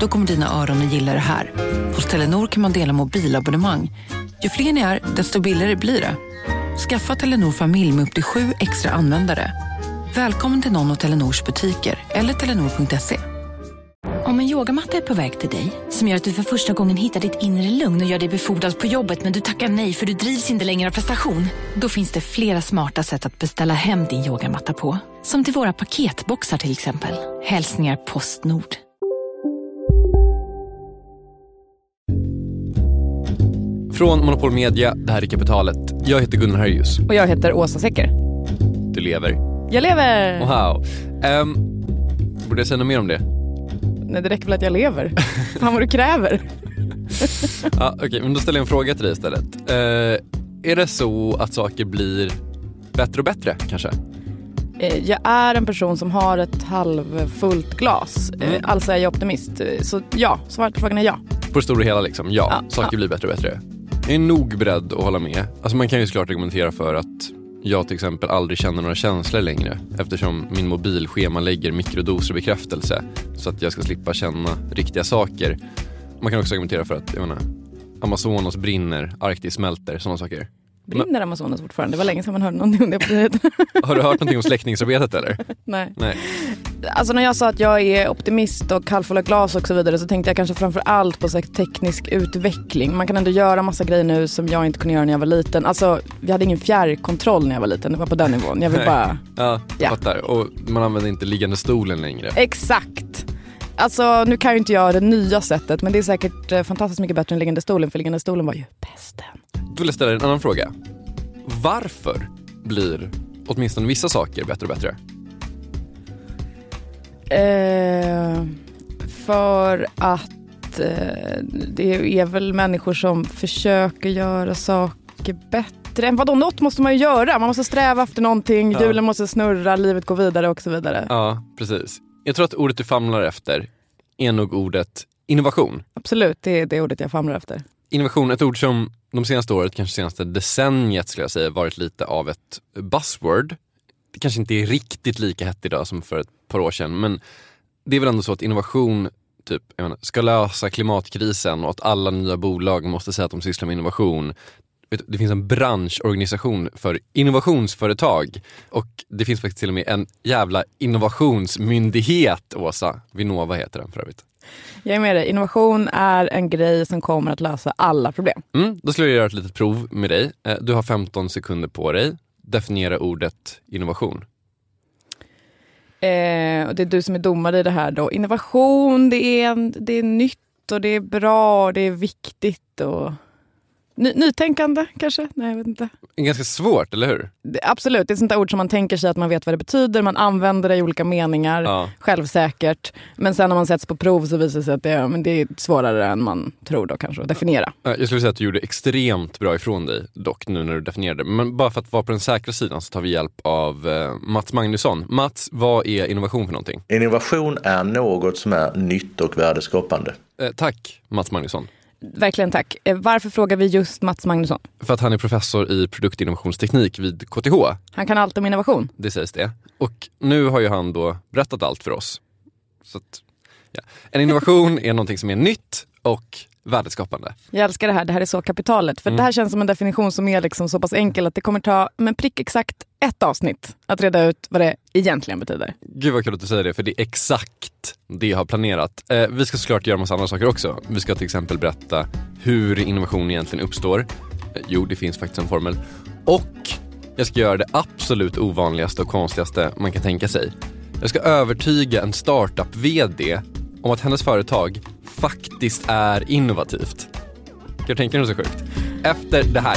Då kommer dina öron att gilla det här. Hos Telenor kan man dela mobilabonnemang. Ju fler ni är, desto billigare blir det. Skaffa Telenor familj med upp till sju extra användare. Välkommen till någon av Telenors butiker eller telenor.se. Om en yogamatta är på väg till dig, som gör att du för första gången hittar ditt inre lugn och gör dig befordrad på jobbet men du tackar nej för du drivs inte längre av prestation. Då finns det flera smarta sätt att beställa hem din yogamatta på. Som till våra paketboxar till exempel. Hälsningar Postnord. Från Monopol Media, det här är Kapitalet. Jag heter Gunnar Harjus. Och jag heter Åsa Secker. Du lever. Jag lever! Wow. Um, borde jag säga något mer om det? Nej, det räcker väl att jag lever. Fan vad du kräver. ja, Okej, okay, men då ställer jag en fråga till dig istället. Uh, är det så att saker blir bättre och bättre kanske? Eh, jag är en person som har ett halvfullt glas. Eh, mm. Alltså är jag optimist. Så ja, svaret på frågan är ja. På det stora hela liksom, ja. ja saker ja. blir bättre och bättre. Jag är nog beredd att hålla med. Alltså man kan ju såklart argumentera för att jag till exempel aldrig känner några känslor längre eftersom min mobil schemalägger mikrodoser bekräftelse så att jag ska slippa känna riktiga saker. Man kan också argumentera för att jag menar, Amazonas brinner, Arktis smälter, sådana saker. Brinner Amazonas fortfarande? Det var länge sedan man hörde någonting om det på det. Har du hört någonting om släckningsarbetet eller? Nej. Nej. Alltså när jag sa att jag är optimist och halvfulla glas och så vidare så tänkte jag kanske framför allt på så teknisk utveckling. Man kan ändå göra massa grejer nu som jag inte kunde göra när jag var liten. Alltså vi hade ingen fjärrkontroll när jag var liten, det var på den nivån. Jag vill bara... ja, jag ja. fattar. Och man använder inte liggande stolen längre. Exakt. Alltså nu kan ju inte jag det nya sättet men det är säkert eh, fantastiskt mycket bättre än liggande stolen för liggande stolen var ju bästen. Då vill jag ställa en annan fråga. Varför blir åtminstone vissa saker bättre och bättre? Eh, för att eh, det är väl människor som försöker göra saker bättre. Vadå, något måste man ju göra. Man måste sträva efter någonting, ja. hjulen måste snurra, livet går vidare och så vidare. Ja, precis. Jag tror att ordet du famlar efter är nog ordet innovation. Absolut, det är det ordet jag famlar efter. Innovation, ett ord som de senaste året, kanske senaste decenniet skulle jag säga, varit lite av ett buzzword. Det kanske inte är riktigt lika hett idag som för ett par år sedan, men det är väl ändå så att innovation typ, menar, ska lösa klimatkrisen och att alla nya bolag måste säga att de sysslar med innovation. Det finns en branschorganisation för innovationsföretag och det finns faktiskt till och med en jävla innovationsmyndighet, Åsa. Vinnova heter den för övrigt. Jag är med dig. Innovation är en grej som kommer att lösa alla problem. Mm, då skulle jag göra ett litet prov med dig. Eh, du har 15 sekunder på dig. Definiera ordet innovation. Eh, och det är du som är domare i det här då. Innovation, det är, det är nytt och det är bra och det är viktigt. Och... Ny, nytänkande kanske? Nej, jag vet inte. Ganska svårt, eller hur? Det, absolut, det är sånt där ord som man tänker sig att man vet vad det betyder. Man använder det i olika meningar, ja. självsäkert. Men sen när man sätts på prov så visar det sig att det, men det är svårare än man tror då kanske att definiera. Jag skulle säga att du gjorde extremt bra ifrån dig dock nu när du definierade. Men bara för att vara på den säkra sidan så tar vi hjälp av eh, Mats Magnusson. Mats, vad är innovation för någonting? Innovation är något som är nytt och värdeskapande. Eh, tack Mats Magnusson. Verkligen tack. Eh, varför frågar vi just Mats Magnusson? För att han är professor i produktinnovationsteknik vid KTH. Han kan allt om innovation. Det sägs det. Och nu har ju han då berättat allt för oss. Så att, ja. En innovation är någonting som är nytt och värdeskapande. Jag älskar det här, det här är så kapitalet. För mm. det här känns som en definition som är liksom så pass enkel att det kommer ta men prick exakt ett avsnitt att reda ut vad det egentligen betyder. Gud vad kul att du säger det, för det är exakt det jag har planerat. Eh, vi ska såklart göra massa andra saker också. Vi ska till exempel berätta hur innovation egentligen uppstår. Eh, jo, det finns faktiskt en formel. Och jag ska göra det absolut ovanligaste och konstigaste man kan tänka sig. Jag ska övertyga en startup-VD om att hennes företag faktiskt är innovativt. Kan du tänka dig så sjukt? Efter det här.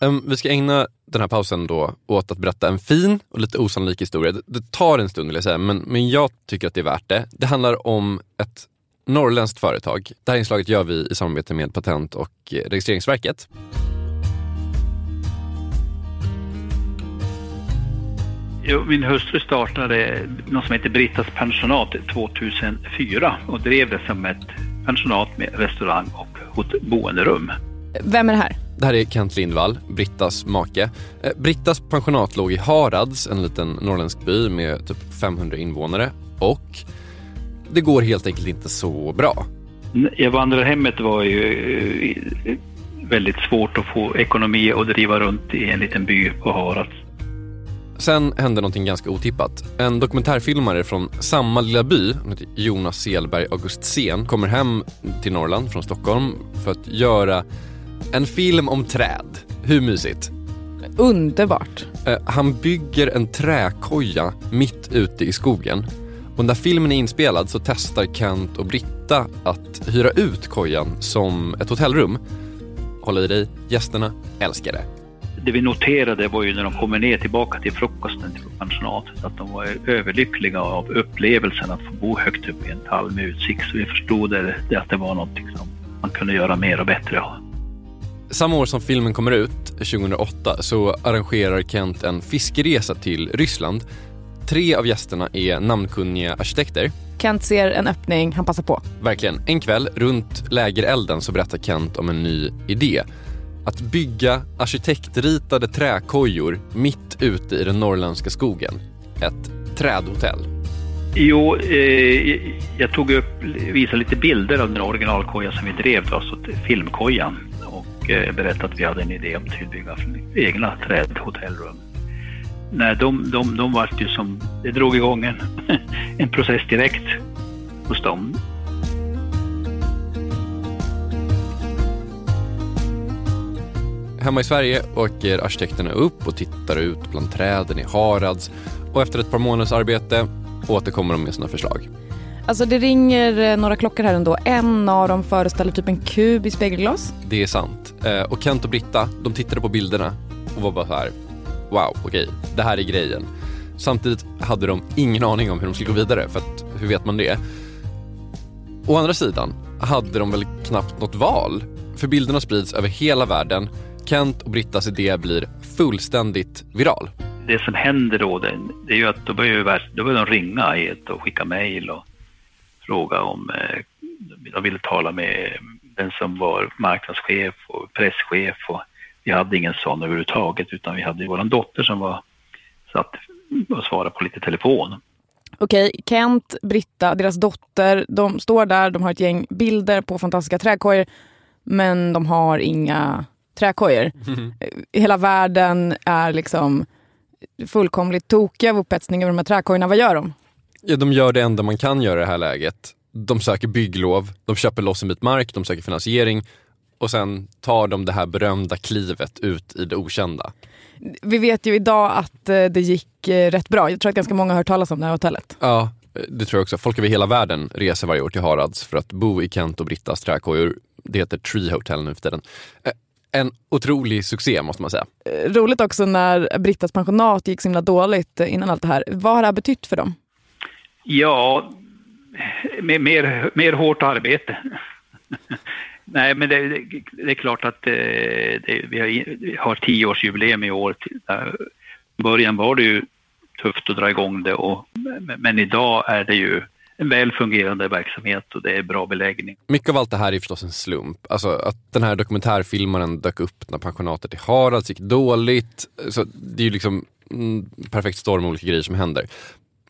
Um, vi ska ägna den här pausen då åt att berätta en fin och lite osannolik historia. Det, det tar en stund vill jag säga, men, men jag tycker att det är värt det. Det handlar om ett norrländskt företag. Det här inslaget gör vi i samarbete med Patent och registreringsverket. Min hustru startade något som heter Brittas pensionat 2004 och drev det som ett pensionat med restaurang och boenderum. Vem är det här? Det här är Kent Lindvall, Brittas make. Eh, Brittas pensionat låg i Harads, en liten norrländsk by med typ 500 invånare och det går helt enkelt inte så bra. Vandrarhemmet var ju eh, väldigt svårt att få ekonomi att driva runt i en liten by på Harads. Sen hände någonting ganska otippat. En dokumentärfilmare från samma lilla by, Jonas Selberg Augustsen, kommer hem till Norrland från Stockholm för att göra en film om träd. Hur mysigt? Underbart. Eh, han bygger en träkoja mitt ute i skogen. Och när filmen är inspelad så testar Kent och Britta att hyra ut kojan som ett hotellrum. Håll i dig, gästerna älskar det. Det vi noterade var ju när de kommer ner tillbaka till frukosten till pensionatet att de var överlyckliga av upplevelsen att få bo högt upp i en tall med utsikt. Så vi förstod det, att det var något som man kunde göra mer och bättre av. Samma år som filmen kommer ut, 2008, så arrangerar Kent en fiskeresa till Ryssland. Tre av gästerna är namnkunniga arkitekter. Kent ser en öppning, han passar på. Verkligen. En kväll runt lägerelden så berättar Kent om en ny idé. Att bygga arkitektritade träkojor mitt ute i den norrländska skogen. Ett trädhotell. Jo, eh, jag tog upp, visade lite bilder av den originalkoja som vi drev, alltså filmkojan och Eh, berättade att vi hade en idé om att bygga egna trädhotellrum. Nej, de, de, de var ju som, det drog igång en, en process direkt hos dem. Hemma i Sverige åker arkitekterna upp och tittar ut bland träden i Harads och efter ett par månaders arbete återkommer de med sina förslag. Alltså det ringer eh, några klockor här ändå. En av dem föreställer typ en kub i spegelglas. Det är sant. Eh, och Kent och Britta, de tittade på bilderna och var bara så här, wow, okej, okay, det här är grejen. Samtidigt hade de ingen aning om hur de skulle gå vidare, för att hur vet man det? Å andra sidan hade de väl knappt något val, för bilderna sprids över hela världen. Kent och Brittas idé blir fullständigt viral. Det som händer då, det, är ju att då börjar, då börjar de ringa och skicka mejl och fråga om eh, de ville tala med den som var marknadschef och presschef och vi hade ingen sån överhuvudtaget utan vi hade vår dotter som var satt och svarade på lite telefon. Okej, Kent, Britta, deras dotter, de står där, de har ett gäng bilder på fantastiska träkojor men de har inga träkojor. Mm. Hela världen är liksom fullkomligt tokiga av upphetsning över de här träkojorna. Vad gör de? Ja, de gör det enda man kan göra i det här läget. de söker bygglov, de köper loss en bit mark, de söker finansiering och sen tar de det här berömda klivet ut i det okända. Vi vet ju idag att eh, det gick eh, rätt bra. Jag tror att ganska många har hört talas om det här hotellet. Ja, det tror jag också. Folk över hela världen reser varje år till Harads för att bo i Kent och Brittas träkojor. Det heter Tree Hotel nu för tiden. Eh, En otrolig succé måste man säga. Roligt också när Brittas pensionat gick så himla dåligt innan allt det här. Vad har det här betytt för dem? Ja, med mer, mer hårt arbete. Nej, men det, det, det är klart att eh, det, vi, har, vi har tioårsjubileum i år. I början var det ju tufft att dra igång det, och, men, men idag är det ju en väl fungerande verksamhet och det är bra beläggning. Mycket av allt det här är förstås en slump. Alltså att den här dokumentärfilmaren dök upp när pensionatet i Harads gick dåligt. Så det är ju liksom mm, perfekt storm av olika grejer som händer.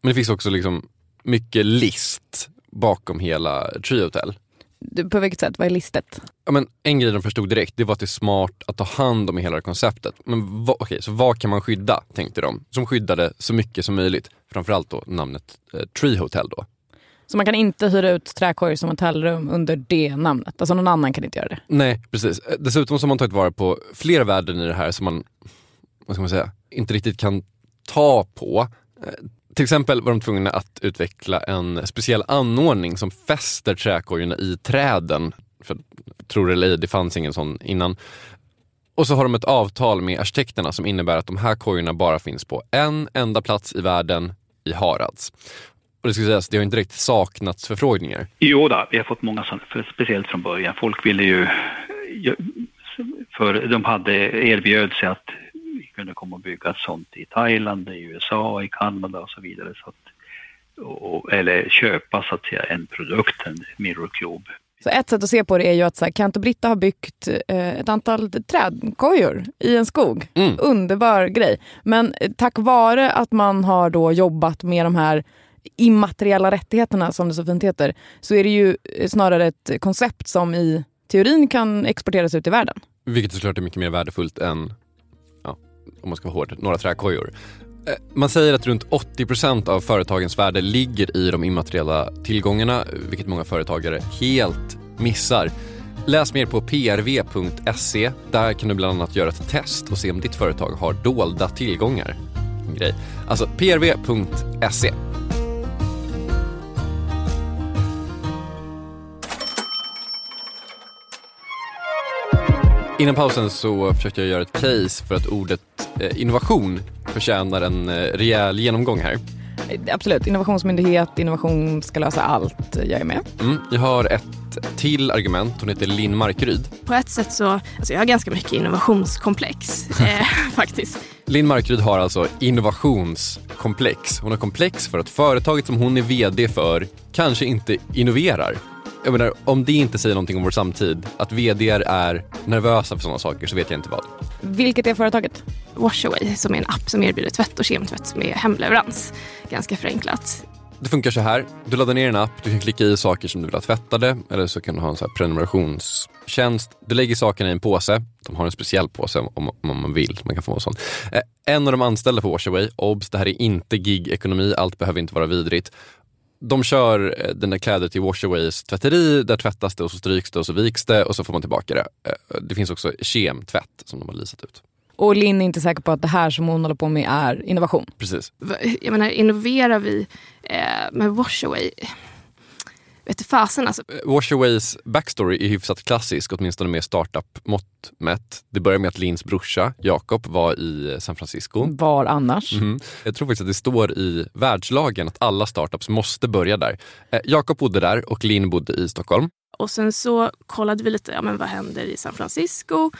Men det finns också liksom mycket list bakom hela Tree Hotel. Du, På vilket sätt? Vad är listet? Ja, men en grej de förstod direkt, det var att det är smart att ta hand om hela det konceptet. Men vad, okej, så vad kan man skydda, tänkte de. Som skyddade så mycket som möjligt. Framförallt då namnet eh, Tree Hotel då. Så man kan inte hyra ut träkojor som hotellrum under det namnet? Alltså någon annan kan inte göra det? Nej, precis. Eh, Dessutom så har man tagit vara på flera värden i det här som man, vad ska man säga, inte riktigt kan ta på. Till exempel var de tvungna att utveckla en speciell anordning som fäster träkojorna i träden. För tror det eller ej, det fanns ingen sån innan. Och så har de ett avtal med arkitekterna som innebär att de här kojorna bara finns på en enda plats i världen, i Harads. Och det ska sägas, det har inte direkt saknats förfrågningar. Jo då, vi har fått många sådana, för speciellt från början. Folk ville ju, för de hade erbjöd sig att vi kunde komma och bygga sånt i Thailand, i USA, i Kanada och så vidare. Så att, och, eller köpa så att säga en produkt, en Mirror Cube. Så ett sätt att se på det är ju att så här, Kent och Britta har byggt eh, ett antal trädkojor i en skog. Mm. Underbar grej. Men eh, tack vare att man har då jobbat med de här immateriella rättigheterna, som det så fint heter, så är det ju eh, snarare ett koncept som i teorin kan exporteras ut i världen. Vilket såklart är mycket mer värdefullt än, om man ska vara hård, några träkojor. Eh, man säger att runt 80% av företagens värde ligger i de immateriella tillgångarna, vilket många företagare helt missar. Läs mer på prv.se. Där kan du bland annat göra ett test och se om ditt företag har dolda tillgångar. En grej. Alltså prv.se. Innan pausen så försökte jag göra ett case för att ordet eh, innovation förtjänar en eh, rejäl genomgång här. Eh, Absolut, innovationsmyndighet, innovation ska lösa allt. Jag är med. Mm, jag har ett till argument. Hon heter Linn Markryd. På ett sätt så, alltså jag har ganska mycket innovationskomplex eh, faktiskt. Linn Markryd har alltså innovationskomplex. Hon har komplex för att företaget som hon är VD för kanske inte innoverar. Jag menar, om det inte säger någonting om vår samtid, att VDR är nervösa för sådana saker, så vet jag inte vad. Vilket är företaget? Washaway som är en app som erbjuder tvätt och kemtvätt med hemleverans. Ganska förenklat. Det funkar så här. Du laddar ner en app, du kan klicka i saker som du vill ha tvättade eller så kan du ha en så här prenumerationstjänst. Du lägger sakerna i en påse. De har en speciell påse om, om man vill. Man kan få en sån. Eh, en av de anställda på Washaway, obs, det här är inte gig-ekonomi, allt behöver inte vara vidrigt. De kör eh, dina kläder till Washaways tvätteri, där tvättas det och så stryks det och så viks det och så får man tillbaka det. Eh, Det finns också kemtvätt som de har leasat ut. Och Linn är inte säker på att det här som hon håller på med är innovation. Precis. Jag menar, innoverar vi eh, med Washaway? Vet fasen alltså. Eh, Washaways backstory är hyfsat klassisk, åtminstone med startup-mått mätt. Det börjar med att Lins brorsa Jakob var i San Francisco. Var annars? Mhm. Jag tror faktiskt att det står i världslagen att alla startups måste börja där. Eh, Jakob bodde där och Linn bodde i Stockholm. Och sen så kollade vi lite, ja men vad händer i San Francisco?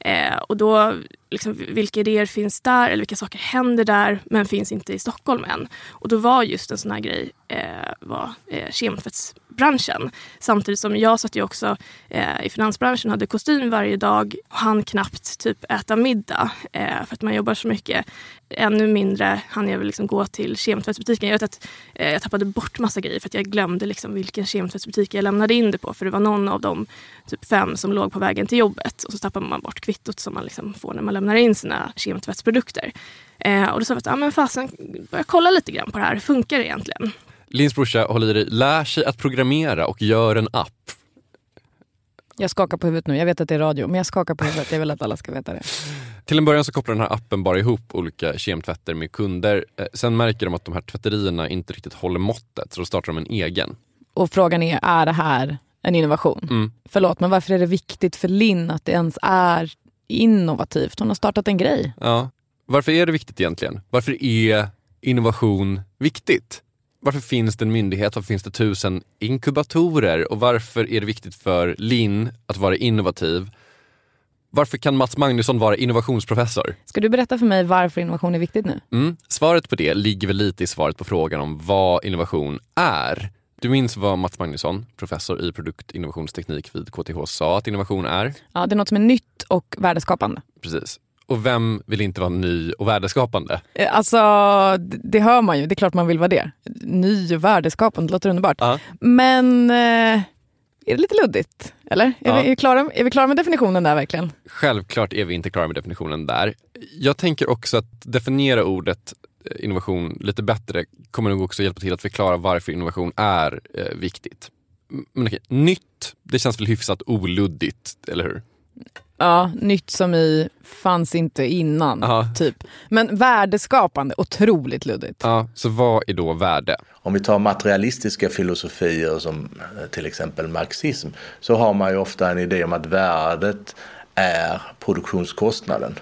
Eh, och då, liksom, vilka idéer finns där eller vilka saker händer där men finns inte i Stockholm än? Och då var just en sån här grej eh, var, eh, kemtvättsbranschen. Samtidigt som jag satt ju också eh, i finansbranschen hade kostym varje dag och han knappt typ äta middag eh, för att man jobbar så mycket. Ännu mindre hann jag väl liksom gå till kemtvättsbutiken. Jag vet att eh, jag tappade bort massa grejer för att jag glömde liksom vilken kemtvättsbutik jag lämnade in det på. För det var någon av de typ fem som låg på vägen till jobbet. Och så tappar man bort kvittot som man liksom får när man lämnar in sina kemtvättsprodukter. Eh, och då sa vi att ah, men fasen, börja kolla lite grann på det här. Hur funkar det egentligen? Lins brorsa, håll i dig, lär sig att programmera och gör en app. Jag skakar på huvudet nu. Jag vet att det är radio, men jag skakar på huvudet. Jag vill att alla ska veta det. Till en början så kopplar den här appen bara ihop olika kemtvätter med kunder. Eh, Sen märker de att de här tvätterierna inte riktigt håller måttet, så då startar de en egen. Och frågan är, är det här en innovation? Mm. Förlåt, men varför är det viktigt för Linn att det ens är innovativt? Hon har startat en grej. Ja. Varför är det viktigt egentligen? Varför är innovation viktigt? Varför finns det en myndighet? Varför finns det tusen inkubatorer? Och varför är det viktigt för Linn att vara innovativ? Varför kan Mats Magnusson vara innovationsprofessor? Ska du berätta för mig varför innovation är viktigt nu? Mm. Svaret på det ligger väl lite i svaret på frågan om vad innovation är. Du minns vad Mats Magnusson, professor i produktinnovationsteknik vid KTH, sa att innovation är? Ja, det är något som är nytt och värdeskapande. Precis. Och vem vill inte vara ny och värdeskapande? Eh, Alltså, det hör man ju. Det är klart man vill vara det. Ny och värdeskapande, det låter underbart. Ja. Men eh, är det lite luddigt? Eller? Är, Ja. vi, är, vi klara, är vi klara med definitionen där verkligen? Självklart är vi inte klara med definitionen där. Jag tänker också att definiera ordet innovation lite bättre kommer nog också hjälpa till att förklara varför innovation är eh, viktigt. Men okej, nytt, det känns väl hyfsat oluddigt, eller hur? Ja, nytt som i fanns inte innan, typ. Men värdeskapande, otroligt luddigt. Ja, så vad är då värde? Om vi tar materialistiska filosofier som eh, till exempel marxism så har man ju ofta en idé om att värdet är produktionskostnaden.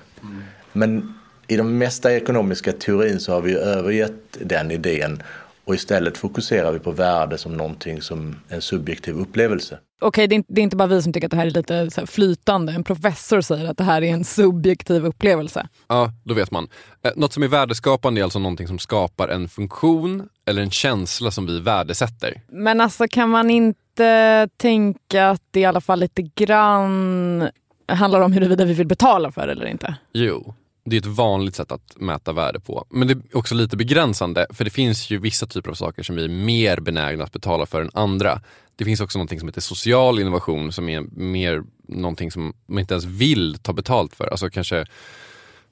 Men i de mesta ekonomiska teorin så har vi övergett den idén och istället fokuserar vi på värde som någonting som en subjektiv upplevelse. Okej, det, är inte- det är inte bara vi som tycker att det här är lite så här flytande. En professor säger att det här är en subjektiv upplevelse. Ja, då vet man. Eh, Något som är värdeskapande är alltså någonting som skapar en funktion eller en känsla som vi värdesätter. Men alltså kan man inte tänka att det i alla fall lite grann handlar om huruvida vi vill betala för det eller inte? Jo, det är ett vanligt sätt att mäta värde på. Men det är också lite begränsande, för det finns ju vissa typer av saker som vi är mer benägna att betala för än andra. Det finns också någonting som heter social innovation som är mer någonting som man inte ens vill ta betalt för. Alltså kanske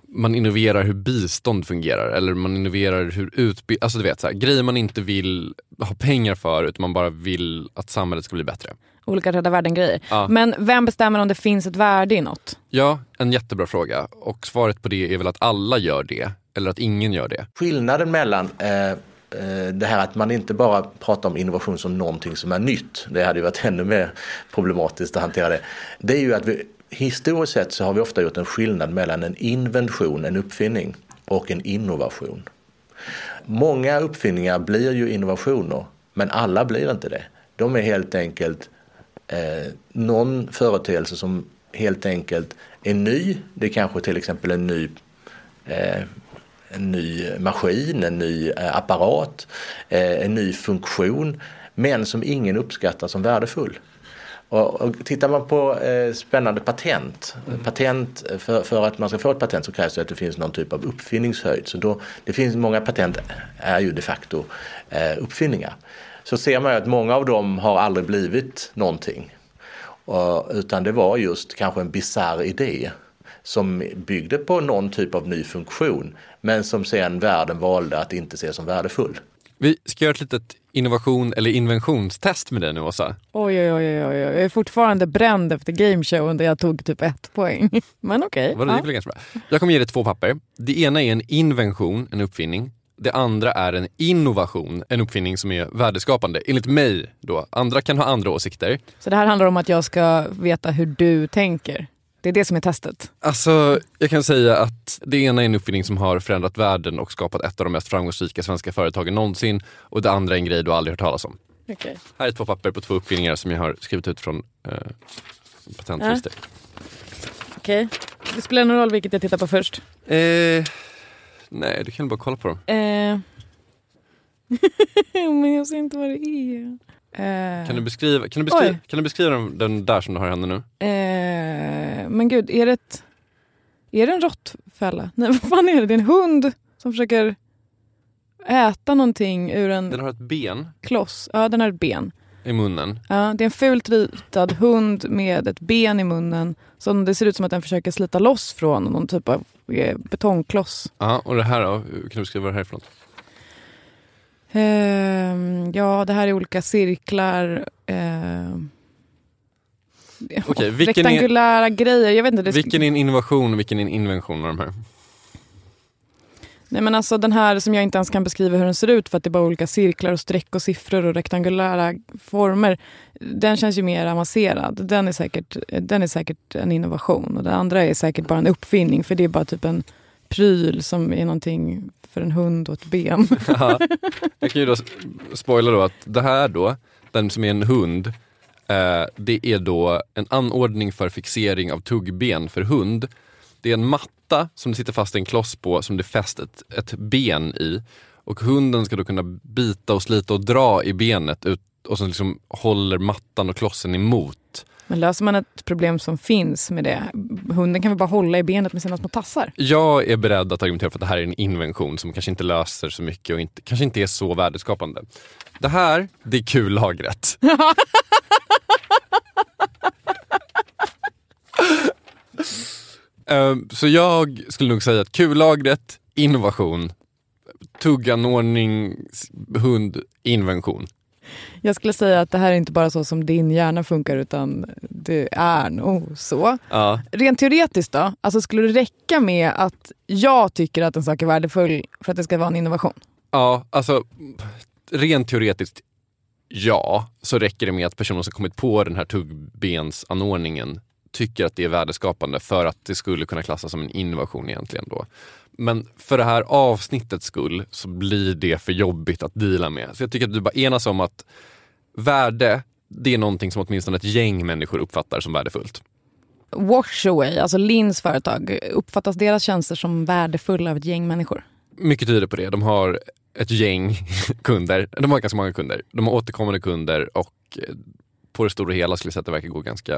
man innoverar hur bistånd fungerar eller man innoverar hur utbildning, alltså du vet så här, grejer man inte vill ha pengar för utan man bara vill att samhället ska bli bättre. Olika rädda världen-grejer. Ja. Men vem bestämmer om det finns ett värde i något? Ja, en jättebra fråga och svaret på det är väl att alla gör det eller att ingen gör det. Skillnaden mellan eh, eh, det här att man inte bara pratar om innovation som någonting som är nytt, det hade ju varit ännu mer problematiskt att hantera det. Det är ju att vi historiskt sett så har vi ofta gjort en skillnad mellan en invention, en uppfinning och en innovation. Många uppfinningar blir ju innovationer, men alla blir inte det. De är helt enkelt eh, någon företeelse som helt enkelt är ny. Det är kanske till exempel en ny eh, en ny maskin, en ny eh, apparat, eh, en ny funktion, men som ingen uppskattar som värdefull. Och, och tittar man på eh, spännande patent, patent för, för att man ska få ett patent så krävs det att det finns någon typ av uppfinningshöjd. Så då, det finns många patent är ju de facto eh, uppfinningar. Så ser man ju att många av dem har aldrig blivit någonting. Utan det var just kanske en bizarr idé som byggde på någon typ av ny funktion men som sen världen valde att inte se som värdefull. Vi ska göra ett litet innovation eller inventionstest med dig nu Åsa. Oj, oj, oj, oj, oj. Jag är fortfarande bränd efter gameshowen där jag tog typ ett poäng. Men okej. Var det ja. ganska bra. Jag kommer ge dig två papper. Det ena är en invention, en uppfinning. Det andra är en innovation, en uppfinning som är värdeskapande. Enligt mig då. Andra kan ha andra åsikter. Så det här handlar om att jag ska veta hur du tänker. Det är det som är testet. Alltså, jag kan säga att det ena är en uppfinning som har förändrat världen och skapat ett av de mest framgångsrika svenska företagen någonsin. Och det andra är en grej du aldrig hört talas om. Okej. Här är två papper på två uppfinningar som jag har skrivit ut från eh, patentregister. Okej. Det spelar någon roll vilket jag tittar på först. Eh, nej, du kan bara kolla på dem. Eh. Men jag ser inte vad det är. Eh. Kan du beskriva, kan du beskriva, Oj. kan du beskriva den, den där som du har i handen nu? Eh, men gud, är det ett... Är det en råttfälla? Nej, vad fan är det? Det är en hund som försöker äta någonting ur en Den har ett ben kloss. Ja, den har ett ben. i munnen. Ja, det är en fult ritad hund med ett ben i munnen. Som det ser ut som att den försöker slita loss från någon typ av betongkloss. Ja, och det här då? Kan du beskriva vad det här är för något? Ehm, ja, det här är olika cirklar. Okej, vilken är- rektangulära grejer. Jag vet inte, det Vilken är en innovation och vilken är en invention av de här? Nej men alltså den här som jag inte ens kan beskriva hur den ser ut för att det är bara olika cirklar och streck och siffror och rektangulära former. Den känns ju mer avancerad. Den är säkert, den är säkert en innovation och den andra är säkert bara en uppfinning för det är bara typ en pryl som är någonting för en hund och ett ben. Ja, jag kan ju då spoila då att det här då, den som är en hund, eh, det är då en anordning för fixering av tuggben för hund. Det är en matta som det sitter fast en kloss på som det är fäst ett, ett ben i. Och hunden ska då kunna bita och slita och dra i benet ut, och så liksom håller mattan och klossen emot. Men löser man ett problem som finns med det, hunden kan väl bara hålla i benet med sina små tassar? Jag är beredd att argumentera för att det här är en invention som kanske inte löser så mycket och inte, kanske inte är så värdeskapande. Det här, det är kullagret. Så jag skulle nog säga att kullagret, innovation, tugganordning, hund, invention. Jag skulle säga att det här är inte bara så som din hjärna funkar utan det är nog så. Ja, Rent teoretiskt då, alltså skulle det räcka med att jag tycker att en sak är värdefull för att det ska vara en innovation? ja, alltså rent teoretiskt ja, så räcker det med att personen som kommit på den här tuggbensanordningen tycker att det är värdeskapande för att det skulle kunna klassas som en innovation egentligen då. Men för det här avsnittets skull så blir det för jobbigt att deala med. Så jag tycker att du bara enas om att värde, det är någonting som åtminstone ett gäng människor uppfattar som värdefullt. Washaway, alltså Lins företag, uppfattas deras tjänster som värdefulla av ett gäng människor? Mycket tyder på det. De har ett gäng kunder. De har ganska många kunder. De har återkommande kunder och eh, på det stora hela skulle jag säga att det verkar gå ganska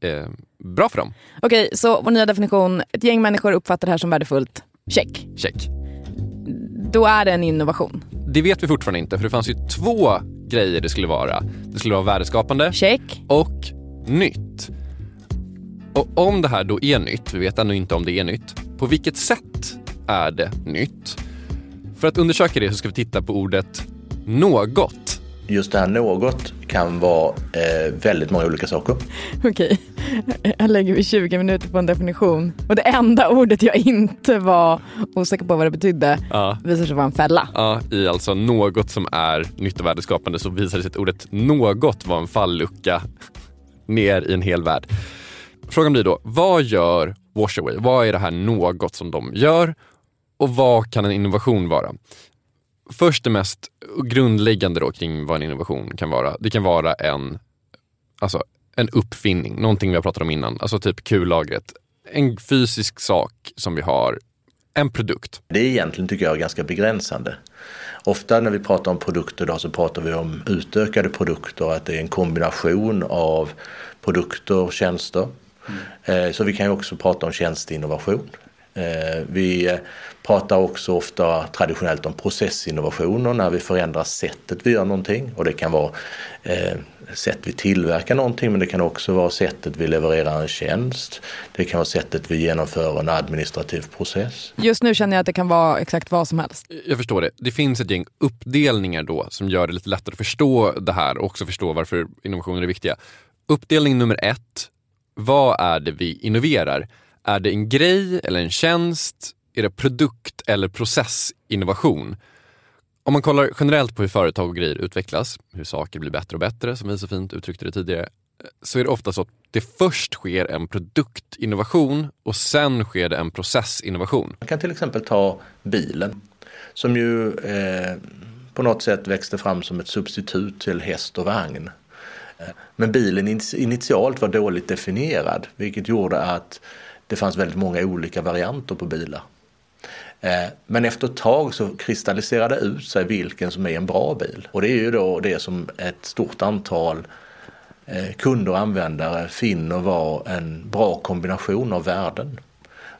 eh, bra för dem. Okej, så vår nya definition, ett gäng människor uppfattar det här som värdefullt. Check. Check. Då är det en innovation. Det vet vi fortfarande inte för det fanns ju två grejer det skulle vara. Det skulle vara värdeskapande Check. och nytt. Och om det här då är nytt, vi vet ännu inte om det är nytt, på vilket sätt är det nytt? För att undersöka det så ska vi titta på ordet något. Just det här något kan vara eh, väldigt många olika saker. Okej, här lägger vi 20 minuter på en definition. Och det enda ordet jag inte var osäker på vad det betydde Ja. visar sig vara en fälla. Ja, i alltså något som är nytt och värdeskapande så visar det sig att ordet något var en fallucka ner i en hel värld. Frågan blir då, vad gör Washaway? Vad är det här något som de gör? Och vad kan en innovation vara? Först det mest grundläggande då kring vad en innovation kan vara. Det kan vara en, alltså, en uppfinning, någonting vi har pratat om innan, alltså typ kullagret. En fysisk sak som vi har, en produkt. Det är egentligen tycker jag ganska begränsande. Ofta när vi pratar om produkter idag så pratar vi om utökade produkter, att det är en kombination av produkter och tjänster. Eh, Så vi kan ju också prata om tjänsteinnovation. Eh, Vi pratar också ofta traditionellt om processinnovationer när vi förändrar sättet vi gör någonting. Och det kan vara eh, sätt vi tillverkar någonting men det kan också vara sättet vi levererar en tjänst. Det kan vara sättet vi genomför en administrativ process. Just nu känner jag att det kan vara exakt vad som helst. Jag förstår det. Det finns ett gäng uppdelningar då som gör det lite lättare att förstå det här och också förstå varför innovationer är viktiga. Uppdelning nummer ett. Vad är det vi innoverar? Är det en grej eller en tjänst? Är det produkt eller processinnovation? Om man kollar generellt på hur företag och grejer utvecklas, hur saker blir bättre och bättre, som vi så fint uttryckte det tidigare, eh, så är det ofta så att det först sker en produktinnovation och sen sker det en processinnovation. Man kan till exempel ta bilen som ju eh, på något sätt växte fram som ett substitut till häst och vagn. Eh, men bilen initialt var dåligt definierad vilket gjorde att det fanns väldigt många olika varianter på bilar. Eh, men efter ett tag så kristalliserade det ut sig vilken som är en bra bil. Och det är ju då det som ett stort antal eh, kunder och användare finner vara en bra kombination av värden.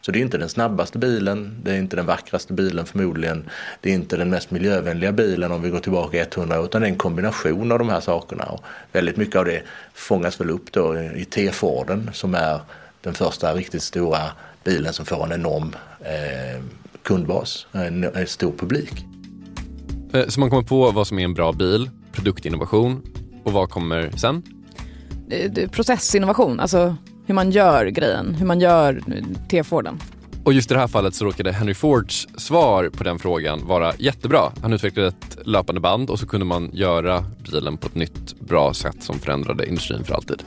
Så det är inte den snabbaste bilen, det är inte den vackraste bilen förmodligen, det är inte den mest miljövänliga bilen om vi går tillbaka 100 år, utan det är en kombination av de här sakerna. Och väldigt mycket av det fångas väl upp då i T-Forden som är den första riktigt stora bilen som får en enorm eh, kundbas, en, en stor publik. Eh, Så man kommer på vad som är en bra bil, produktinnovation och vad kommer sen? Processinnovation, alltså hur man gör grejen, hur man gör T-Forden. Och just i det här fallet så råkade Henry Fords svar på den frågan vara jättebra. Han utvecklade ett löpande band och så kunde man göra bilen på ett nytt bra sätt som förändrade industrin för alltid.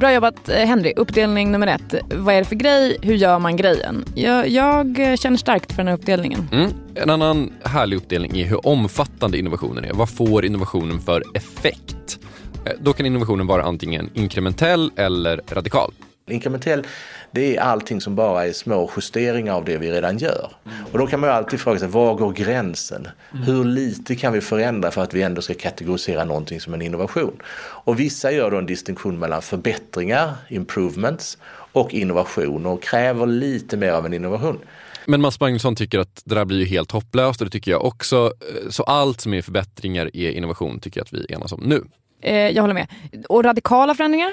Bra jobbat eh, Henry. Uppdelning nummer ett. Vad är det för grej? Hur gör man grejen? Jag, jag känner starkt för den här uppdelningen. Mm. En annan härlig uppdelning är hur omfattande innovationen är. Vad får innovationen för effekt? Eh, då kan innovationen vara antingen inkrementell eller radikal. Inkrementell, det är allting som bara är små justeringar av det vi redan gör. Och då kan man ju alltid fråga sig, var går gränsen? Hur lite kan vi förändra för att vi ändå ska kategorisera någonting som en innovation? Och vissa gör då en distinktion mellan förbättringar, improvements, och innovation och kräver lite mer av en innovation. Men Mats Magnusson tycker att det där blir ju helt hopplöst och det tycker jag också. Så allt som är förbättringar är innovation tycker jag att vi enas om nu. Eh, jag håller med. Och radikala förändringar?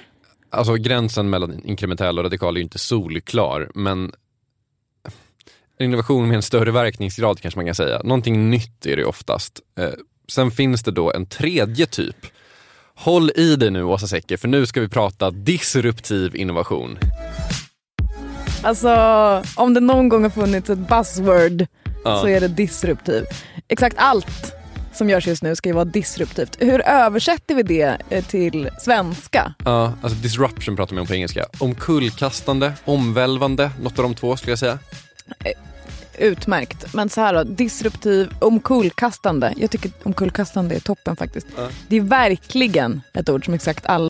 Alltså gränsen mellan inkrementell och radikal är ju inte solklar, men en innovation med en större verkningsgrad kanske man kan säga. Någonting nytt är det oftast. Eh, sen finns det då en tredje typ. Håll i dig nu Åsa Secker, för nu ska vi prata disruptiv innovation. Alltså, om det någon gång har funnits ett buzzword Ja. så är det disruptiv. Exakt allt som görs just nu ska ju vara disruptivt. Hur översätter vi det eh, till svenska? Ja, alltså disruption pratar man om på engelska. Omkullkastande, omvälvande, något av de två skulle jag säga. Utmärkt. Men så här då, disruptiv, omkullkastande. Jag tycker omkullkastande är toppen faktiskt. Ja. Det är verkligen ett ord som exakt alla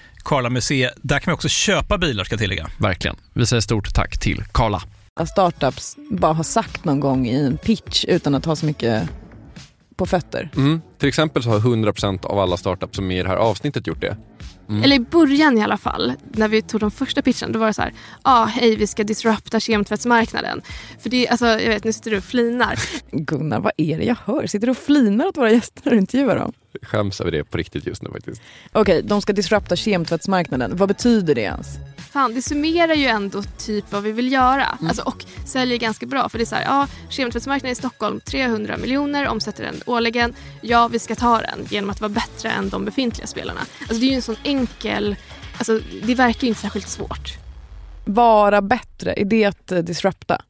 Karla Museet. Där kan man också köpa bilar ska jag tillägga. Verkligen. Vi säger stort tack till Karla. startups bara har sagt någon gång i en pitch utan att ha så mycket på fötter. Mm. Till exempel så har 100% av alla startups som är i det här avsnittet gjort det. Mm. Eller i början i alla fall, när vi tog de första pitchen, då var det så här, ja ah, hej vi ska disrupta kemtvättsmarknaden. För det, alltså jag vet, nu sitter du och flinar. Gunnar, vad är det jag hör? Sitter du och flinar åt våra gäster när du intervjuar dem? Jag skäms över det på riktigt just nu faktiskt. Okej, de ska disrupta kemtvättsmarknaden. Vad betyder det ens? Fan, det summerar ju ändå typ vad vi vill göra. Mm. Alltså, och säljer ganska bra. För det är så här, ja, kemtvättsmarknaden i Stockholm, 300 miljoner, omsätter den årligen. Ja, vi ska ta den genom att vara bättre än de befintliga spelarna. Alltså, det är ju en sån enkel... Alltså, det verkar ju inte särskilt svårt. Vara bättre, är det att eh, disrupta?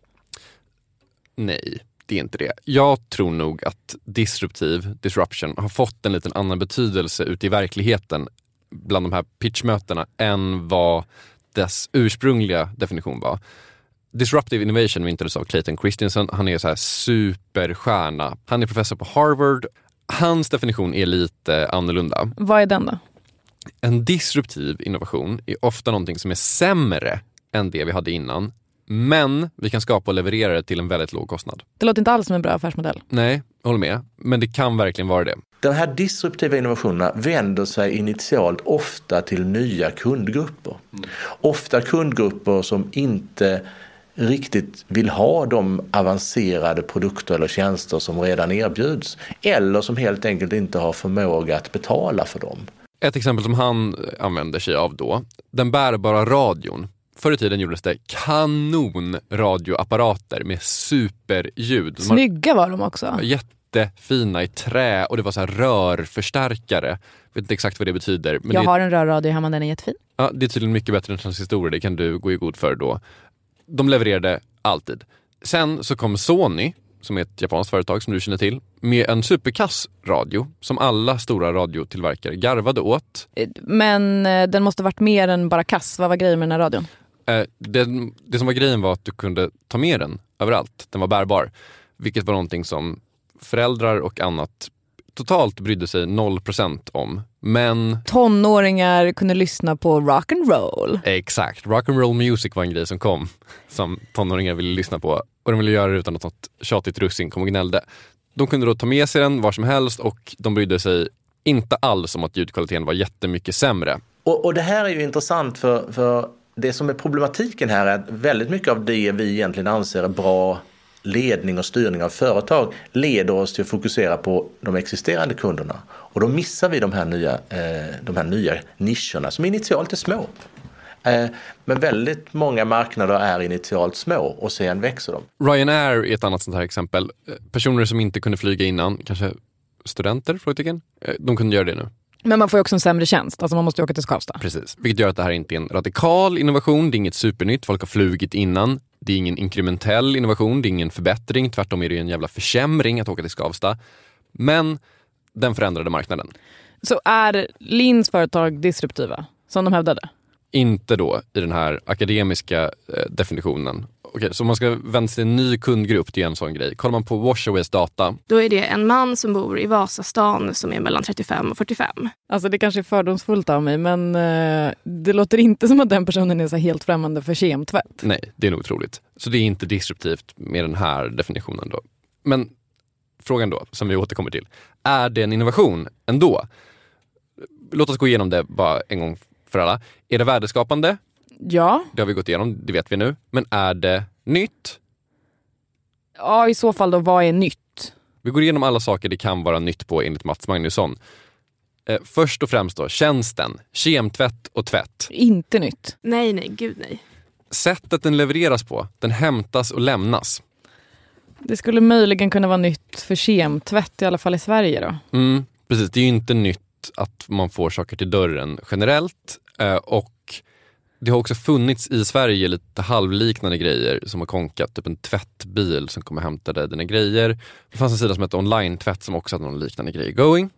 Nej, det är inte det. Jag tror nog att disruptiv, disruption, har fått en liten annan betydelse ute i verkligheten bland de här pitchmötena än vad dess ursprungliga definition var. Disruptive innovation myntades av Clayton Christensen. Han är så här superstjärna. Han är professor på Harvard. Hans definition är lite annorlunda. Vad är den då? En disruptiv innovation är ofta någonting som är sämre än det vi hade innan. Men vi kan skapa och leverera det till en väldigt låg kostnad. Det låter inte alls som en bra affärsmodell. Nej, jag håller med. Men det kan verkligen vara det. De här disruptiva innovationerna vänder sig initialt ofta till nya kundgrupper. Mm. Ofta kundgrupper som inte riktigt vill ha de avancerade produkter eller tjänster som redan erbjuds. Eller som helt enkelt inte har förmåga att betala för dem. Ett exempel som han använder sig av då, den bärbara radion. Förr i tiden gjordes det kanonradioapparater med superljud. Snygga var de också. Jätte jättefina i trä och det var så rörförstärkare. Jag vet inte exakt vad det betyder. Men jag det, har en rörradio hemma, den är jättefin. Ja, det är tydligen mycket bättre än transistorer, det kan du gå i god för då. De levererade alltid. Sen så kom Sony, som är ett japanskt företag som du känner till, med en superkass radio som alla stora radiotillverkare garvade åt. Men eh, den måste varit mer än bara kass. Vad var grejen med den här radion? Eh, det, det som var grejen var att du kunde ta med den överallt. Den var bärbar. Vilket var någonting som föräldrar och annat totalt brydde sig 0% om. Men... Tonåringar kunde lyssna på rock and roll. Exakt. Rock and roll music var en grej som kom som tonåringar ville lyssna på och de ville göra det utan att något tjatigt russin kom och gnällde. De kunde då ta med sig den var som helst och de brydde sig inte alls om att ljudkvaliteten var jättemycket sämre. Och, och det här är ju intressant för, för det som är problematiken här är att väldigt mycket av det vi egentligen anser är bra ledning och styrning av företag leder oss till att fokusera på de existerande kunderna. Och då missar vi de här nya, eh, de här nya nischerna som initialt är små. Eh, men väldigt många marknader är initialt små och sen växer de. Ryanair är ett annat sånt här exempel. Eh, personer som inte kunde flyga innan, kanske studenter? Frågetecken. De kunde göra det nu. Men man får ju också en sämre tjänst, alltså man måste åka till Skavsta. Precis, vilket gör att det här inte är en radikal innovation, det är inget supernytt, folk har flugit innan. Det är ingen inkrementell innovation, det är ingen förbättring, tvärtom är det en jävla försämring att åka till Skavsta. Men den förändrade marknaden. Så är Lins företag disruptiva, som de hävdade? Inte då i den här akademiska eh, definitionen Okej, så om man ska vända sig till en ny kundgrupp, det är en sån grej. Kollar man på Washaways data. Då är det en man som bor i Vasastan som är mellan 35 och 45. Alltså det kanske är fördomsfullt av mig, men eh, det låter inte som att den personen är så helt främmande för kemtvätt. Nej, det är nog troligt. Så det är inte disruptivt med den här definitionen då. Men frågan då, som vi återkommer till. Är det en innovation ändå? Låt oss gå igenom det bara en gång för alla. Är det värdeskapande? Ja. Det har vi gått igenom, det vet vi nu. Men är det nytt? Ja, i så fall då, vad är nytt? Vi går igenom alla saker det kan vara nytt på enligt Mats Magnusson. Eh, först och främst då, tjänsten, kemtvätt och tvätt. Inte nytt. Nej, nej, gud nej. Sättet den levereras på, den hämtas och lämnas. Det skulle möjligen kunna vara nytt för kemtvätt, i alla fall i Sverige då. Mm, precis, det är ju inte nytt att man får saker till dörren generellt eh, och det har också funnits i Sverige lite halvliknande grejer som har konkat, typ en tvättbil som kommer hämta dig dina grejer. Det fanns en sida som hette online-tvätt som också hade någon liknande grej going.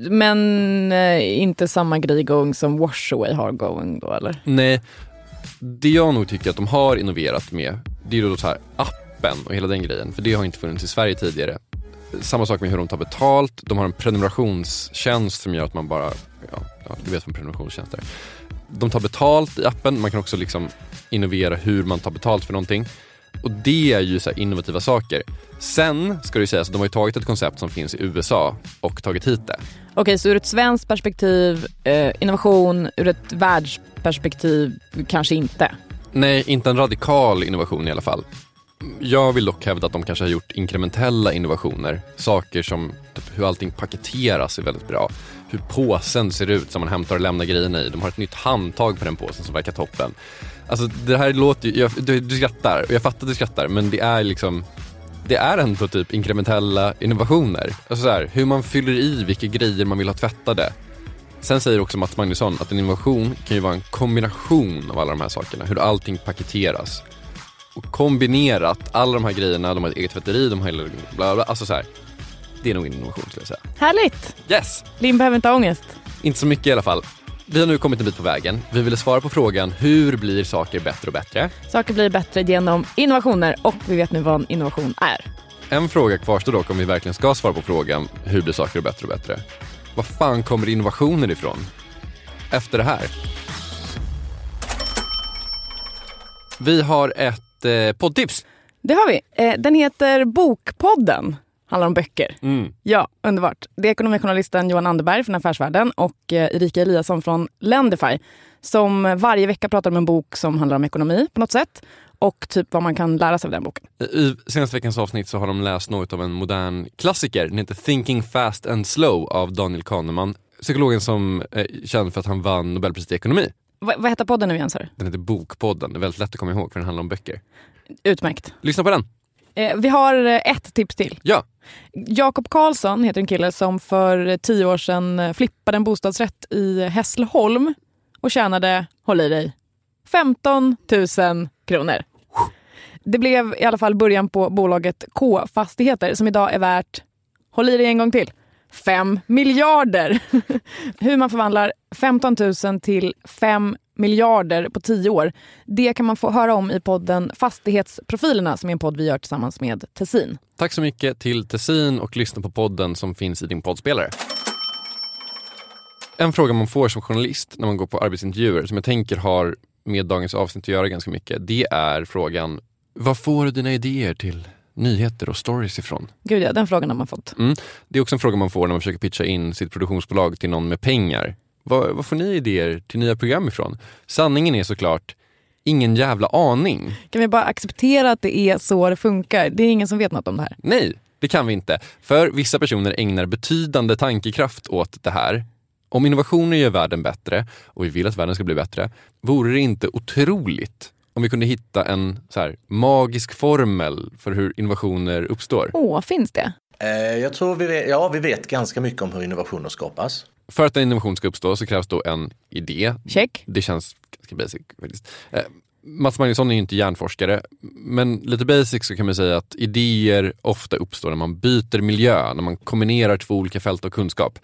Men eh, inte samma grej going som Washaway har going då eller? Nej, det jag nog tycker att de har innoverat med, det är då så här appen och hela den grejen, för det har inte funnits i Sverige tidigare. Samma sak med hur de tar betalt, de har en prenumerationstjänst som gör att man bara, ja, ja du vet vad en prenumerationstjänst är de tar betalt i appen. Man kan också liksom innovera hur man tar betalt för någonting. Och det är ju så innovativa saker. Sen ska det ju sägas att de har ju tagit ett koncept som finns i USA och tagit hit det. Okej, så ur ett svenskt perspektiv, eh, innovation, ur ett världsperspektiv, kanske inte. Nej, inte en radikal innovation i alla fall. Jag vill dock hävda att de kanske har gjort inkrementella innovationer. Saker som typ, hur allting paketeras är väldigt bra. Hur påsen ser ut som man hämtar och lämnar grejerna i. De har ett nytt handtag på den påsen som verkar toppen. Alltså det här låter ju, jag, du, du skrattar och jag fattar att du skrattar men det är liksom det är ändå typ inkrementella innovationer. Alltså så här, hur man fyller i vilka grejer man vill ha tvättade. Sen säger också Mats Magnusson att en innovation kan ju vara en kombination av alla de här sakerna. Hur allting paketeras. Kombinerat, alla de här grejerna, de har ett eget tvätteri, de har hela, bla bla, alltså så här. Det är nog en innovation skulle jag säga. Härligt! Yes! Linn behöver inte ha ångest. Inte så mycket i alla fall. Vi har nu kommit en bit på vägen. Vi ville svara på frågan hur blir saker bättre och bättre? Saker blir bättre genom innovationer och vi vet nu vad en innovation är. En fråga kvarstår dock om vi verkligen ska svara på frågan hur blir saker bättre och bättre? Var fan kommer innovationer ifrån? Efter det här. Vi har ett eh, poddtips. Det har vi. Eh, den heter Bokpodden. Handlar om böcker. Mm. Ja, underbart. Det är ekonomijournalisten Johan Anderberg från Affärsvärlden och eh, Erika Eliasson från Lendify som varje vecka pratar om en bok som handlar om ekonomi på något sätt och typ vad man kan lära sig av den boken. I senaste veckans avsnitt så har de läst något av en modern klassiker. Den heter Thinking Fast and Slow av Daniel Kahneman. Psykologen som är känd för att han vann Nobelpriset i ekonomi. Va, vad heter podden nu igen sa du? Den heter Bokpodden. Det är väldigt lätt att komma ihåg för den handlar om böcker. Utmärkt. Lyssna på den. Eh, vi har eh, ett tips till. Ja. Jakob Karlsson heter en kille som för tio år sedan eh, flippade en bostadsrätt i Hässleholm och tjänade, håll i dig, 15 000 kronor. Det blev i alla fall början på bolaget K-fastigheter som idag är värt, håll i dig en gång till, 5 miljarder. Hur man förvandlar 15 000 till 5 miljarder på 10 år. Det kan man få höra om i podden Fastighetsprofilerna som är en podd vi gör tillsammans med Tessin. Tack så mycket till Tessin och lyssna på podden som finns i din poddspelare. En fråga man får som journalist när man går på arbetsintervjuer som jag tänker har med dagens avsnitt att göra ganska mycket. Det är frågan, Vad får du dina idéer till nyheter och stories ifrån? Gud ja, den frågan har man fått. Mm. Det är också en fråga man får när man försöker pitcha in sitt produktionsbolag till någon med pengar. Var, var får ni idéer till nya program ifrån? Sanningen är såklart, ingen jävla aning. Kan vi bara acceptera att det är så det funkar? Det är ingen som vet något om det här. Nej, det kan vi inte. För vissa personer ägnar betydande tankekraft åt det här. Om innovationer gör världen bättre och vi vill att världen ska bli bättre, vore det inte otroligt om vi kunde hitta en så här, magisk formel för hur innovationer uppstår? Åh, finns det? Eh, jag tror vi vet, ja, vi vet ganska mycket om hur innovationer skapas. För att en innovation ska uppstå så krävs då en idé. Check. Det känns ganska basic faktiskt. Eh, Mats Magnusson är ju inte hjärnforskare, men lite basic så kan man säga att idéer ofta uppstår när man byter miljö, när man kombinerar två olika fält av kunskap.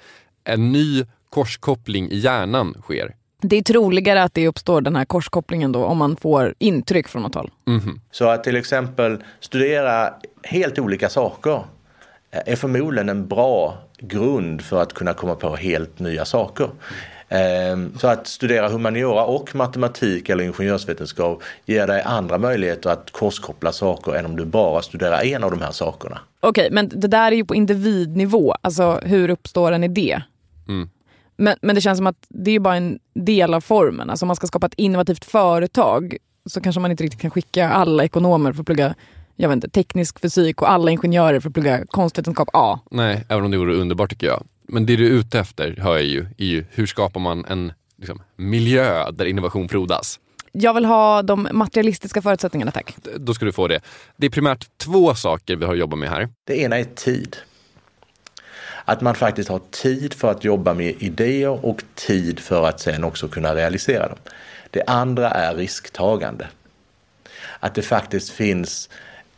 En ny korskoppling i hjärnan sker. Det är troligare att det uppstår den här korskopplingen då om man får intryck från något håll. Mhm. Så att till exempel studera helt olika saker är förmodligen en bra grund för att kunna komma på helt nya saker. Ehm, Så att studera humaniora och matematik eller ingenjörsvetenskap ger dig andra möjligheter att korskoppla saker än om du bara studerar en av de här sakerna. Okej, men det där är ju på individnivå. Alltså hur uppstår en idé? Mm. Men, men det känns som att det är bara en del av formen. Alltså om man ska skapa ett innovativt företag så kanske man inte riktigt kan skicka alla ekonomer för att plugga jag vet inte, teknisk fysik och alla ingenjörer för att plugga konstvetenskap A. Nej, även om det vore underbart tycker jag. Men det du är ute efter, hör jag ju, är ju hur skapar man en liksom, miljö där innovation frodas? Jag vill ha de materialistiska förutsättningarna tack. Då ska du få det. Det är primärt två saker vi har att jobba med här. Det ena är tid. Att man faktiskt har tid för att jobba med idéer och tid för att sen också kunna realisera dem. Det andra är risktagande. Att det faktiskt finns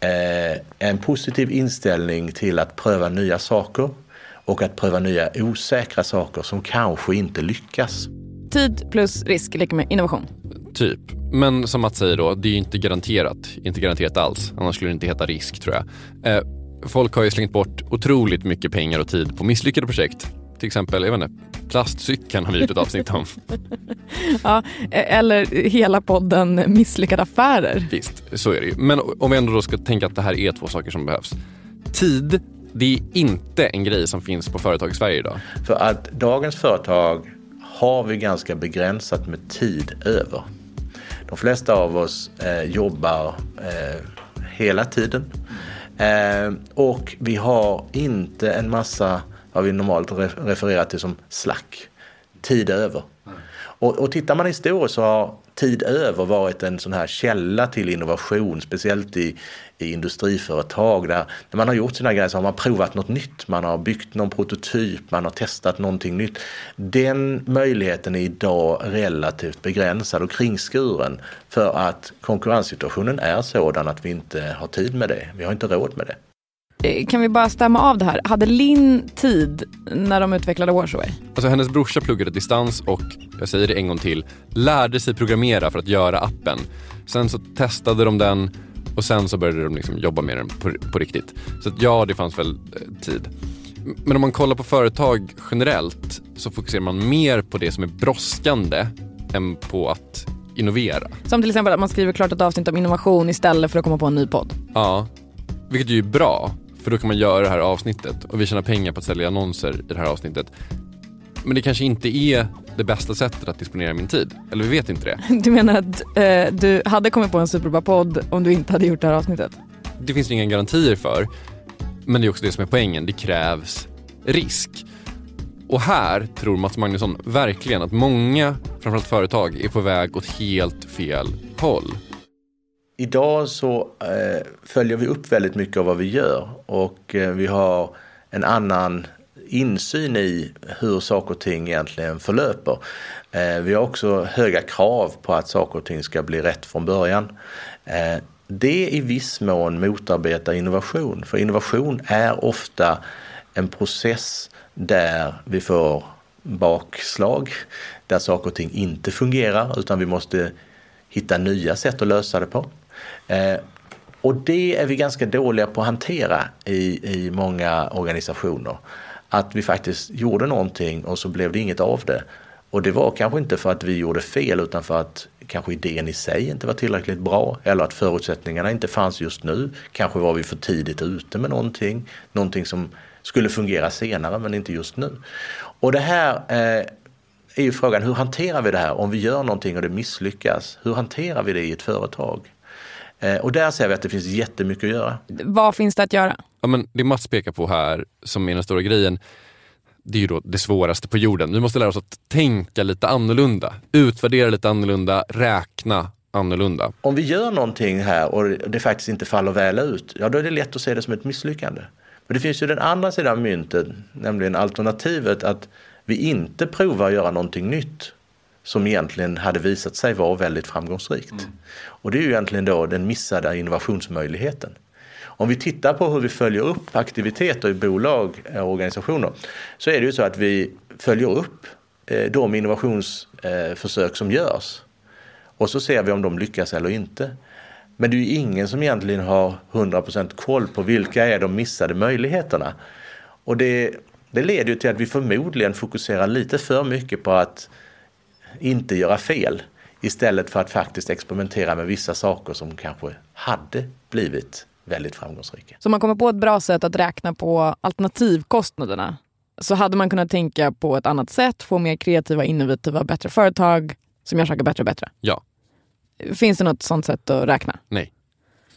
eh, en positiv inställning till att pröva nya saker och att pröva nya osäkra saker som kanske inte lyckas. Tid plus risk lika med innovation. Typ. Men som Mats säger då, det är ju inte garanterat. Inte garanterat alls. Annars skulle det inte heta risk tror jag. Eh, folk har ju slängt bort otroligt mycket pengar och tid på misslyckade projekt. Till exempel, jag vet inte, Plastcykeln har vi gjort ett avsnitt om. ja, eller hela podden Misslyckade affärer. Visst, så är det ju. Men om vi ändå då ska tänka att det här är två saker som behövs. Tid, det är inte en grej som finns på företag i Sverige idag. För att dagens företag har vi ganska begränsat med tid över. De flesta av oss eh, jobbar eh, hela tiden. Eh, och vi har inte en massa vad vi normalt refererar till som slack. Tid över. Och, och tittar man historiskt så har tid över varit en sån här källa till innovation, speciellt i, i industriföretag där när man har gjort sina grejer så har man provat något nytt. Man har byggt någon prototyp, man har testat någonting nytt. Den möjligheten är idag relativt begränsad och kringskuren för att konkurrenssituationen är sådan att vi inte har tid med det. Vi har inte råd med det. Eh, kan vi bara stämma av det här? Hade Linn tid när de utvecklade Warshaway? Alltså hennes brorsa pluggade distans och, jag säger det en gång till, lärde sig programmera för att göra appen. Sen så testade de den och sen så började de liksom jobba med den på, på riktigt. Så ja, det fanns väl eh, tid. Men om man kollar på företag generellt så fokuserar man mer på det som är brådskande än på att innovera. Som till exempel att man skriver klart ett avsnitt om innovation istället för att komma på en ny podd. Ja, vilket ju är bra. För då kan man göra det här avsnittet och vi tjänar pengar på att sälja annonser i det här avsnittet. Men det kanske inte är det bästa sättet att disponera min tid. Eller vi vet inte det. Du menar att eh, du hade kommit på en superbra podd om du inte hade gjort det här avsnittet? Det finns det inga garantier för. Men det är också det som är poängen. Det krävs risk. Och här tror Mats Magnusson verkligen att många, framförallt företag, är på väg åt helt fel håll. Idag så eh, följer vi upp väldigt mycket av vad vi gör och eh, vi har en annan insyn i hur saker och ting egentligen förlöper. Eh, vi har också höga krav på att saker och ting ska bli rätt från början. Eh, det i viss mån motarbetar innovation, för innovation är ofta en process där vi får bakslag, där saker och ting inte fungerar utan vi måste hitta nya sätt att lösa det på. Eh, och det är vi ganska dåliga på att hantera i, i många organisationer. Att vi faktiskt gjorde någonting och så blev det inget av det. Och det var kanske inte för att vi gjorde fel utan för att kanske idén i sig inte var tillräckligt bra eller att förutsättningarna inte fanns just nu. Kanske var vi för tidigt ute med någonting, någonting som skulle fungera senare men inte just nu. Och det här eh, är ju frågan, hur hanterar vi det här om vi gör någonting och det misslyckas? Hur hanterar vi det i ett företag? Eh, och där ser vi att det finns jättemycket att göra. Vad finns det att göra? Ja, men det Mats pekar på här, som är den stora grejen, det är ju då det svåraste på jorden. Vi måste lära oss att tänka lite annorlunda, utvärdera lite annorlunda, räkna annorlunda. Om vi gör någonting här och det faktiskt inte faller väl ut, ja då är det lätt att se det som ett misslyckande. Men det finns ju den andra sidan av myntet, nämligen alternativet att vi inte provar att göra någonting nytt som egentligen hade visat sig vara väldigt framgångsrikt. Mm. Och det är ju egentligen då den missade innovationsmöjligheten. Om vi tittar på hur vi följer upp aktiviteter i bolag och organisationer så är det ju så att vi följer upp eh, de innovationsförsök som görs. Och så ser vi om de lyckas eller inte. Men det är ju ingen som egentligen har 100% koll på vilka är de missade möjligheterna. Och det, det leder ju till att vi förmodligen fokuserar lite för mycket på att inte göra fel istället för att faktiskt experimentera med vissa saker som kanske hade blivit väldigt framgångsrika. Så man kommer på ett bra sätt att räkna på alternativkostnaderna så hade man kunnat tänka på ett annat sätt, få mer kreativa, innovativa, bättre företag som gör saker bättre och bättre? Ja. Finns det något sånt sätt att räkna? Nej.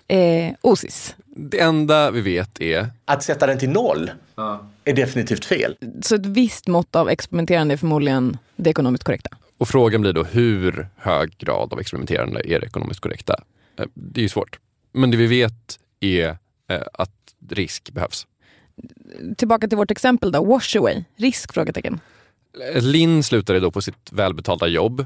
Eh, OSIS? Det enda vi vet är... Att sätta den till noll ja. är definitivt fel. Så ett visst mått av experimenterande är förmodligen det ekonomiskt korrekta? Och frågan blir då hur hög grad av experimenterande är det ekonomiskt korrekta? Eh, det är ju svårt. Men det vi vet är eh, att risk behövs. Tillbaka till vårt exempel då, Washaway. Risk? Frågetecken. Linn slutade då på sitt välbetalda jobb.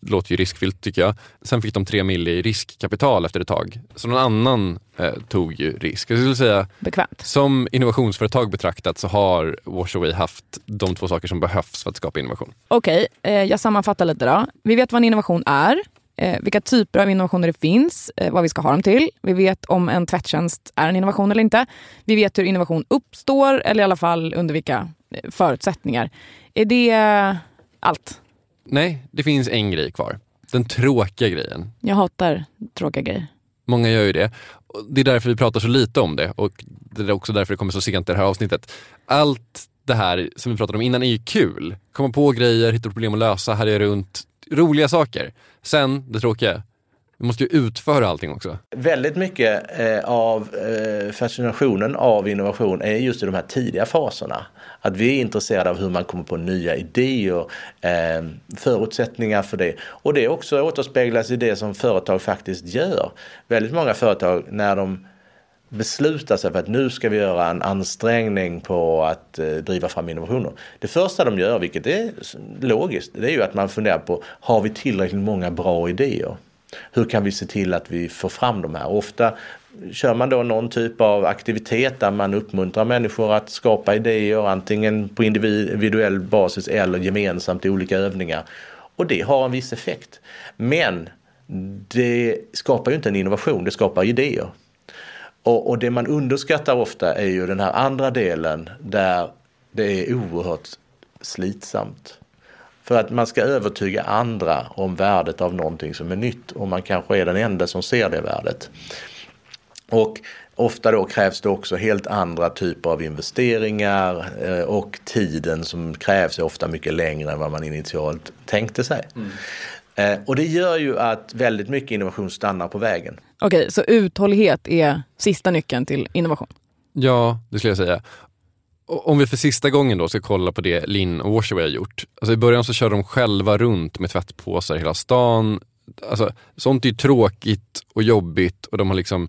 Låter ju riskfyllt tycker jag. Sen fick de tre mil i riskkapital efter ett tag. Så någon annan eh, tog ju risk. Jag skulle säga, Bekvämt. Som innovationsföretag betraktat så har Washaway haft de två saker som behövs för att skapa innovation. Okej, okay, eh, jag sammanfattar lite då. Vi vet vad en innovation är. Eh, vilka typer av innovationer det finns, eh, vad vi ska ha dem till. Vi vet om en tvättjänst är en innovation eller inte. Vi vet hur innovation uppstår, eller i alla fall under vilka förutsättningar. Är det allt? Nej, det finns en grej kvar. Den tråkiga grejen. Jag hatar tråkiga grejer. Många gör ju det. Det är därför vi pratar så lite om det och det är också därför det kommer så sent i det här avsnittet. Allt det här som vi pratade om innan är ju kul. Komma på grejer, hitta problem att lösa, härja runt. Roliga saker. Sen, det tråkiga, vi måste ju utföra allting också. Väldigt mycket eh, av eh, fascinationen av innovation är just i de här tidiga faserna. Att vi är intresserade av hur man kommer på nya idéer, eh, förutsättningar för det. Och det också återspeglas i det som företag faktiskt gör. Väldigt många företag när de beslutar sig för att nu ska vi göra en ansträngning på att eh, driva fram innovationer. Det första de gör, vilket är logiskt, det är ju att man funderar på har vi tillräckligt många bra idéer? Hur kan vi se till att vi får fram de här? Ofta kör man då någon typ av aktivitet där man uppmuntrar människor att skapa idéer antingen på individuell basis eller gemensamt i olika övningar. Och det har en viss effekt. Men det skapar ju inte en innovation, det skapar idéer. Och, och det man underskattar ofta är ju den här andra delen där det är oerhört slitsamt. För att man ska övertyga andra om värdet av någonting som är nytt och man kanske är den enda som ser det värdet. Och ofta då krävs det också helt andra typer av investeringar eh, och tiden som krävs är ofta mycket längre än vad man initialt tänkte sig. Mm. Eh, och det gör ju att väldigt mycket innovation stannar på vägen. Okej, så uthållighet är sista nyckeln till innovation? Ja, det skulle jag säga. Om vi för sista gången då ska kolla på det Linn och Washaway har gjort. Alltså I början så körde de själva runt med tvättpåsar i hela stan. Alltså, sånt är ju tråkigt och jobbigt och de har liksom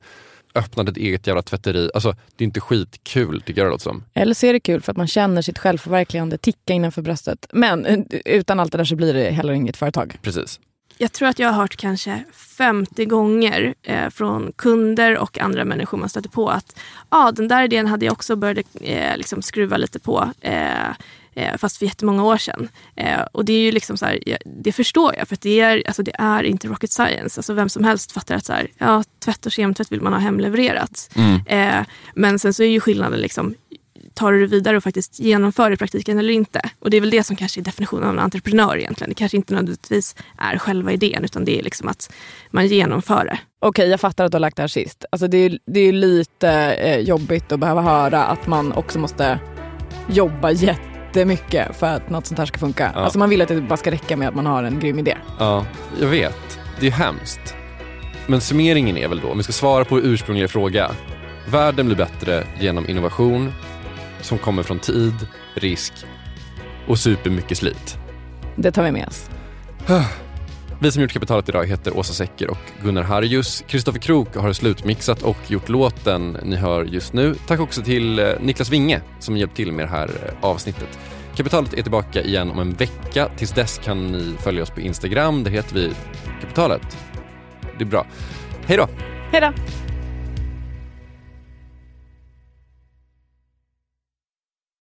öppnat ett eget jävla tvätteri. Alltså det är inte skitkul tycker jag det som. Eller så är det kul för att man känner sitt självförverkligande ticka innanför bröstet. Men eh, utan allt det där så blir det heller inget företag. Precis. Jag tror att jag har hört kanske 50 gånger eh, från kunder och andra människor man stöter på att ah, den där idén hade jag också börjat eh, liksom skruva lite på. Eh, eh, fast för jättemånga år sedan. Eh, och det är ju liksom så här, det förstår jag för det är, alltså det är inte rocket science. Alltså vem som helst fattar att så här, ja, tvätt och kemtvätt vill man ha hemlevererat. Mm. Eh, men sen så är ju skillnaden liksom, tar du det vidare och faktiskt genomför det i praktiken eller inte? Och det är väl det som kanske är definitionen av en entreprenör egentligen. Det kanske inte nödvändigtvis är själva idén utan det är liksom att man genomför det. Okej, jag fattar att du har lagt det här sist. Alltså det, är, det är lite eh, jobbigt att behöva höra att man också måste jobba jättemycket för att något sånt här ska funka. Ja. Alltså man vill att det bara ska räcka med att man har en grym idé. Ja, jag vet. Det är hemskt. Men summeringen är väl då, om vi ska svara på ursprungliga fråga. Världen blir bättre genom innovation, som kommer från tid, risk och supermycket slit. Det tar vi med oss. Vi som gjort kapitalet idag heter Åsa Secker och Gunnar Harjus. Kristoffer Krook har slutmixat och gjort låten ni hör just nu. Tack också till eh, Niklas Winge som hjälpt till med det här eh, avsnittet. Kapitalet är tillbaka igen om en vecka. Tills dess kan ni följa oss på Instagram. Där heter vi Kapitalet. Det är bra. Hej då! Hej då!